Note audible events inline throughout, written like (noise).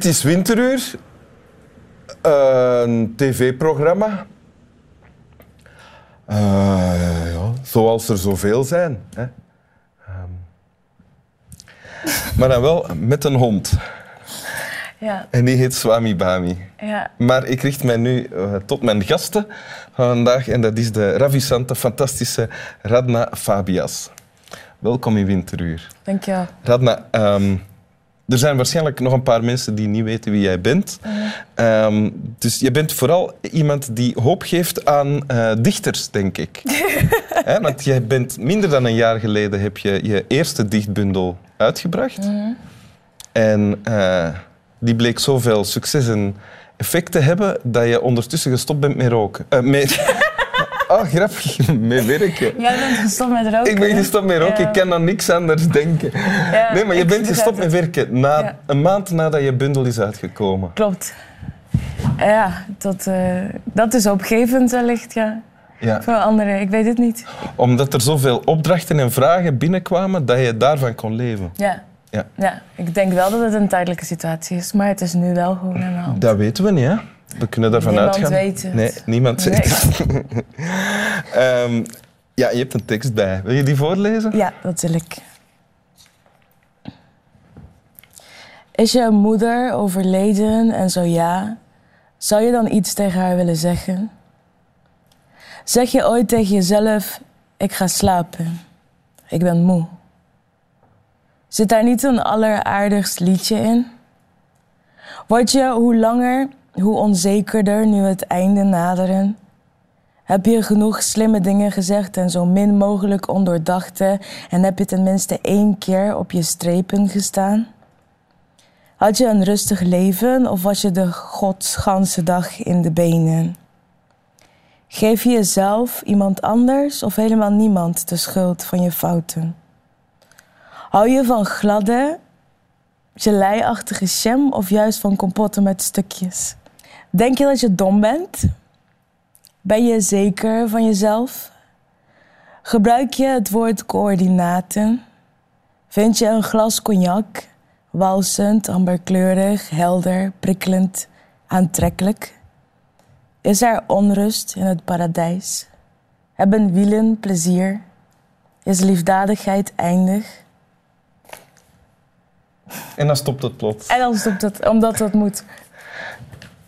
Dit is Winteruur, een tv-programma. Eh, ja, zoals er zoveel zijn. Hè. Ehm, maar dan wel met een hond. Ja, En die heet Swami Bami. ja. Maar ik richt mij nu eh, tot mijn gasten van vandaag. En dat is de ravissante, fantastische Radna Fabias. Welkom in Winteruur. dankjewel. Radna, ehm, er zijn waarschijnlijk nog een paar mensen die niet weten wie jij bent. Ehm, dus je bent vooral iemand die hoop geeft aan eh, dichters, denk ik. (laughs) Want jij bent minder dan een jaar geleden heb je je eerste dichtbundel uitgebracht. En eh, die bleek zoveel succes en effect te hebben dat je ondertussen gestopt bent met roken. Eh, met... (laughs) Oh, grappig. (laughs) Met werken. Jij bent gestopt met roken. Ik ben gestopt met roken, ik kan aan niks anders denken. Nee, maar je bent gestopt met werken na, een maand nadat je bundel is uitgekomen. Klopt. Ja, dat, eh, dat is opgevend wellicht, ja. Ja. Voor anderen, ik weet het niet. Omdat er zoveel opdrachten en vragen binnenkwamen dat je daarvan kon leven. Ja. Ja. ja, ik denk wel dat het een tijdelijke situatie is, maar het is nu wel gewoon aan de hand. Dat weten we niet, hè? We kunnen daarvan Niemand uitgaan. weet het. Nee, niemand Nee. weet het. (laughs) Ehm, ja, je hebt een tekst bij. Wil je die voorlezen? Ja, dat wil ik. Is je moeder overleden en zo ja, zou je dan iets tegen haar willen zeggen? Zeg je ooit tegen jezelf: Ik ga slapen, ik ben moe? Zit daar niet een alleraardigst liedje in? Word je hoe langer, hoe onzekerder nu het einde naderen? Heb je genoeg slimme dingen gezegd en zo min mogelijk ondoordachte en heb je tenminste één keer op je strepen gestaan? Had je een rustig leven of was je de godsganse dag in de benen? Geef je jezelf, iemand anders of helemaal niemand de schuld van je fouten? Hou je van gladde, geleiachtige jam of juist van kompotten met stukjes? Denk je dat je dom bent? Ben je zeker van jezelf? Gebruik je het woord coördinaten? Vind je een glas cognac walsend, amberkleurig, helder, prikkelend, aantrekkelijk? Is er onrust in het paradijs? Hebben wielen plezier? Is liefdadigheid eindig? En dan stopt het plots. En dan stopt het, omdat dat moet.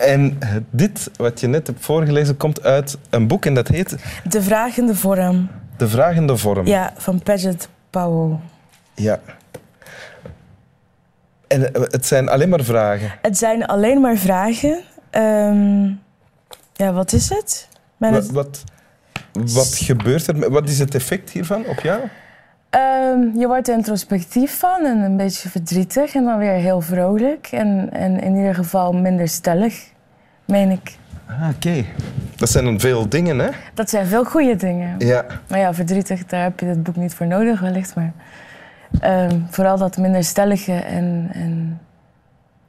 En dit, wat je net hebt voorgelezen, komt uit een boek en dat heet De vragende vorm. De Vragende Vorm. Ja, van Paget Powell. Ja. En eh, het zijn alleen maar vragen. Het zijn alleen maar vragen. Ehm, ja, wat is het? Wat, wat, wat gebeurt er? Wat is het effect hiervan op jou? Ehm, je wordt er introspectief van en een beetje verdrietig en dan weer heel vrolijk. En, en in ieder geval minder stellig, meen ik. Ah, Oké. Dat zijn dan veel dingen, hè? Dat zijn veel goede dingen. Ja. Maar ja, verdrietig, daar heb je het boek niet voor nodig wellicht. Maar ehm, vooral dat minder stellige en, en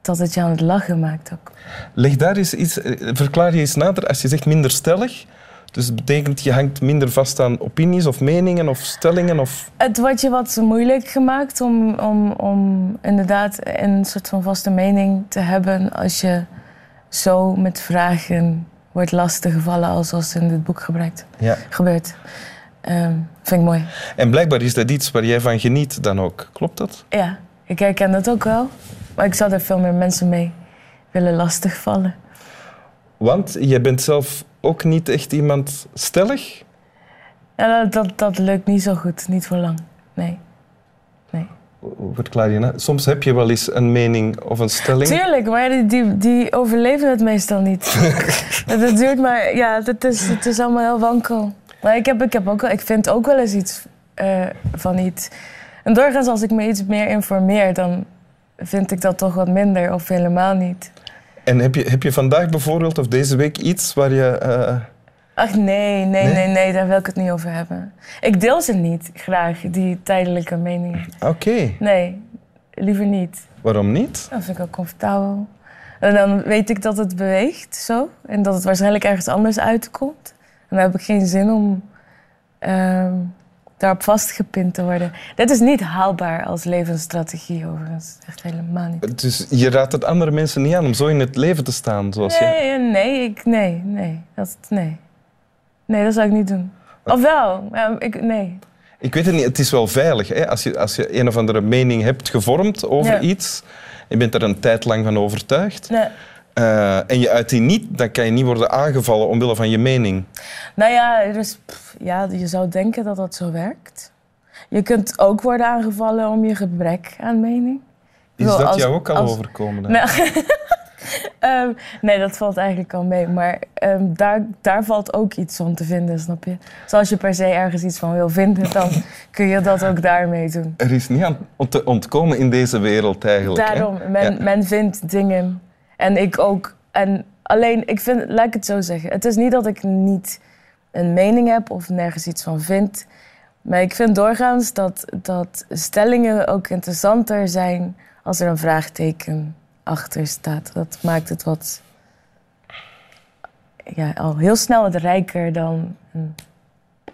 dat het je aan het lachen maakt ook. Leg daar eens iets, eh, verklaar je eens nader als je zegt minder stellig. Dus dat betekent je hangt minder vast aan opinies of meningen of stellingen of... Het wordt je wat moeilijk gemaakt om, om, om inderdaad een soort van vaste mening te hebben als je zo met vragen wordt lastiggevallen als, als in dit boek gebruikt, Ja. gebeurt. Ehm, vind ik mooi. En blijkbaar is dat iets waar jij van geniet dan ook. Klopt dat? Ja, ik herken dat ook wel. Maar ik zou er veel meer mensen mee willen lastigvallen. Want jij bent zelf ook niet echt iemand stellig. Ja, dat, dat, dat lukt niet zo goed, niet voor lang. Nee. nee. Verklaar je? Soms heb je wel eens een mening of een stelling. Tuurlijk, maar die, die, die overleven het meestal niet. (laughs) dat duurt maar, ja, het is, het is allemaal heel wankel. Maar ik, heb, ik, heb ook wel, ik vind ook wel eens iets eh, van iets. En doorgaans als ik me iets meer informeer, dan vind ik dat toch wat minder of helemaal niet. En heb je, heb je vandaag bijvoorbeeld of deze week iets waar je... eh, Ach nee, nee, Nee? nee, nee, daar wil ik het niet over hebben. Ik deel ze niet graag, die tijdelijke meningen. Oké, Nee, liever niet. waarom niet? Dat vind ik ook comfortabel. En dan weet ik dat het beweegt zo. En dat het waarschijnlijk ergens anders uitkomt. En dan heb ik geen zin om ehm, daarop vastgepind te worden. Dit is niet haalbaar als levensstrategie overigens. Echt helemaal niet. Dus je raadt het andere mensen niet aan om zo in het leven te staan zoals jij. Nee, nee, ik, nee, nee, dat, nee. Nee, dat zou ik niet doen. Of wel? Ja, ik, nee. Ik weet het niet, het is wel veilig. Hè? Als, je, als je een of andere mening hebt gevormd over Ja. iets, je bent er een tijd lang van overtuigd, nee. Eh, en je uit die niet, dan kan je niet worden aangevallen omwille van je mening. Nou ja, pff, ja, je zou denken dat dat zo werkt. Je kunt ook worden aangevallen om je gebrek aan mening. Is dat als- jou ook al als- overkomen? Nou, (laughs) ehm, nee, dat valt eigenlijk al mee. Maar ehm, daar, daar valt ook iets van te vinden, snap je? Dus als je per se ergens iets van wil vinden, dan (laughs) kun je dat ook daarmee doen. Er is niet aan om te ontkomen in deze wereld eigenlijk. hè? Daarom, men, Ja. men vindt dingen. En ik ook. En alleen, ik vind, laat ik het zo zeggen. Het is niet dat ik niet een mening heb of nergens iets van vind. Maar ik vind doorgaans dat, dat stellingen ook interessanter zijn als er een vraagteken achter staat. Dat maakt het wat ja, al heel snel wat rijker dan een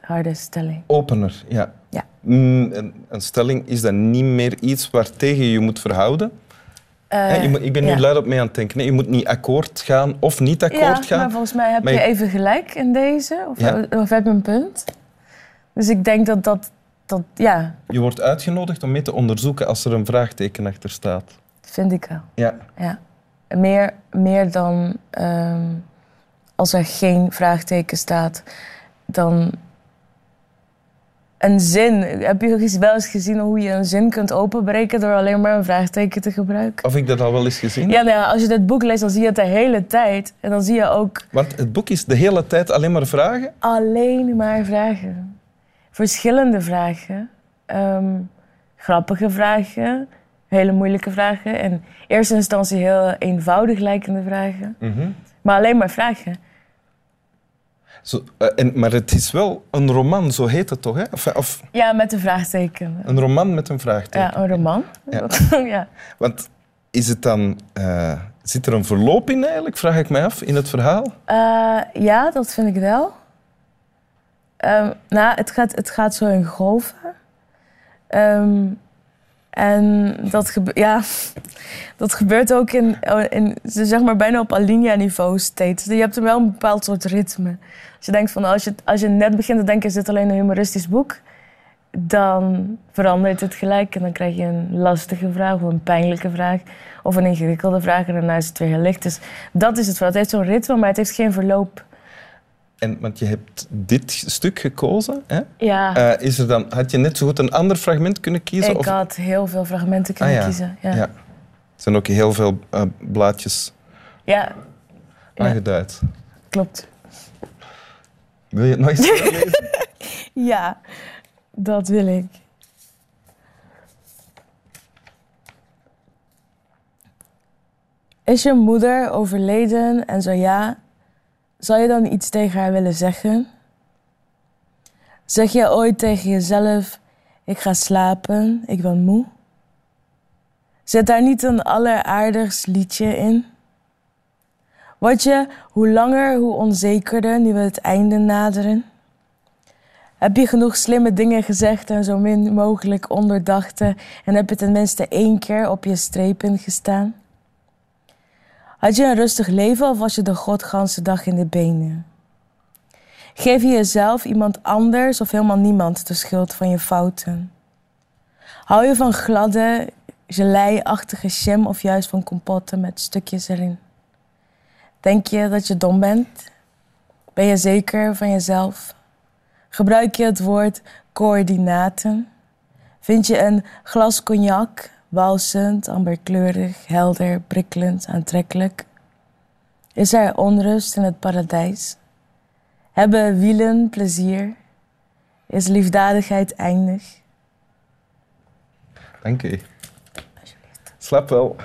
harde stelling. Opener, ja. Ja. Mm, een, een stelling is dan niet meer iets waartegen je je moet verhouden. Je moet, ik ben nu ja. luid op mee aan het denken. Je moet niet akkoord gaan of niet akkoord ja, gaan. maar volgens mij heb je je- even gelijk in deze. Of, of heb je een punt? Dus ik denk dat dat, dat... Ja, Je wordt uitgenodigd om mee te onderzoeken als er een vraagteken achter staat. vind ik wel. Ja. Ja. Meer, meer dan ehm, als er geen vraagteken staat, dan een zin. Heb je wel eens gezien hoe je een zin kunt openbreken door alleen maar een vraagteken te gebruiken? Of ik dat al wel eens gezien? Ja, nou ja, als je dit boek leest, dan zie je het de hele tijd. En dan zie je ook Want het boek is de hele tijd alleen maar vragen. alleen maar vragen. Verschillende vragen. Ehm, grappige vragen, hele moeilijke vragen. En in eerste instantie heel eenvoudig lijkende vragen. Maar alleen maar vragen. Zo, eh, en, maar het is wel een roman, zo heet het toch? Hè? Of, of Ja, met een vraagteken. een roman met een vraagteken. Ja, een roman. Ja. (laughs) ja. Want is het dan, eh, zit er een verloop in eigenlijk, vraag ik mij af, in het verhaal? Eh, ja, dat vind ik wel. Ehm, nou, het gaat, het gaat zo in golven. Ehm, en dat, ja, (laughs) dat gebeurt ook in, in, zeg maar bijna op alinea-niveau steeds. Je hebt wel een bepaald soort ritme. Als je denkt van, als je, als je net begint te denken, is dit alleen een humoristisch boek? Dan verandert het gelijk en dan krijg je een lastige vraag of een pijnlijke vraag of een ingewikkelde vraag en daarna is het weer heel licht. Dus dat is het wel. Het heeft zo'n ritme, maar het heeft geen verloop. En, want je hebt dit stuk gekozen. Hè? Ja, Eh, is er dan, had je net zo goed een ander fragment kunnen kiezen? ik of- had heel veel fragmenten kunnen Ah, ja. kiezen. Ja. Ja. Er zijn ook heel veel eh, blaadjes Ja, Ja. aangeduid. klopt. Wil je het nog eens (laughs) voorlezen? Ja, dat wil ik. Is je moeder overleden en zo ja, zou je dan iets tegen haar willen zeggen? Zeg je ooit tegen jezelf: Ik ga slapen, ik ben moe? Zit daar niet een alleraardigst liedje in? Word je hoe langer, hoe onzekerder nu we het einde naderen? Heb je genoeg slimme dingen gezegd en zo min mogelijk onderdachte en heb je tenminste één keer op je strepen gestaan? Had je een rustig leven of was je de godganse dag in de benen? Geef je jezelf, iemand anders of helemaal niemand de schuld van je fouten? Hou je van gladde, gelei-achtige jam of juist van compotten met stukjes erin? Denk je dat je dom bent? Ben je zeker van jezelf? Gebruik je het woord coördinaten? Vind je een glas cognac walsend, amberkleurig, helder, prikkelend, aantrekkelijk? Is er onrust in het paradijs? Hebben wielen plezier? Is liefdadigheid eindig? Dank u. Slaap wel.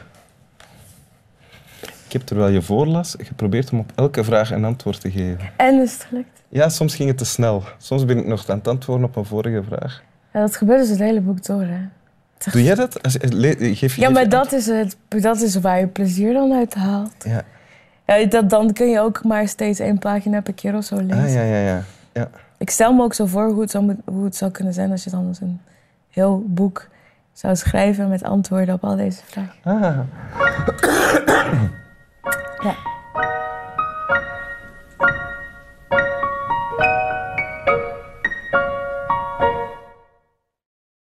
Ik heb terwijl je voorlas geprobeerd om op elke vraag een antwoord te geven. En is het gelukt? Ja, soms ging het te snel. Soms ben ik nog aan het antwoorden op een vorige vraag. Ja, dat gebeurt dus het hele boek door, hè? Doe jij dat? Eh, eh, geef je, ja, maar dat is, het, dat is waar je plezier dan uit haalt. Ja. ja dat, dan kun je ook maar steeds één pagina per keer of zo ah, lezen. Ah, ja, ja, ja, ja. Ik stel me ook zo voor hoe het, zou, hoe het zou kunnen zijn als je dan een heel boek zou schrijven met antwoorden op al deze vragen. Ah. ja.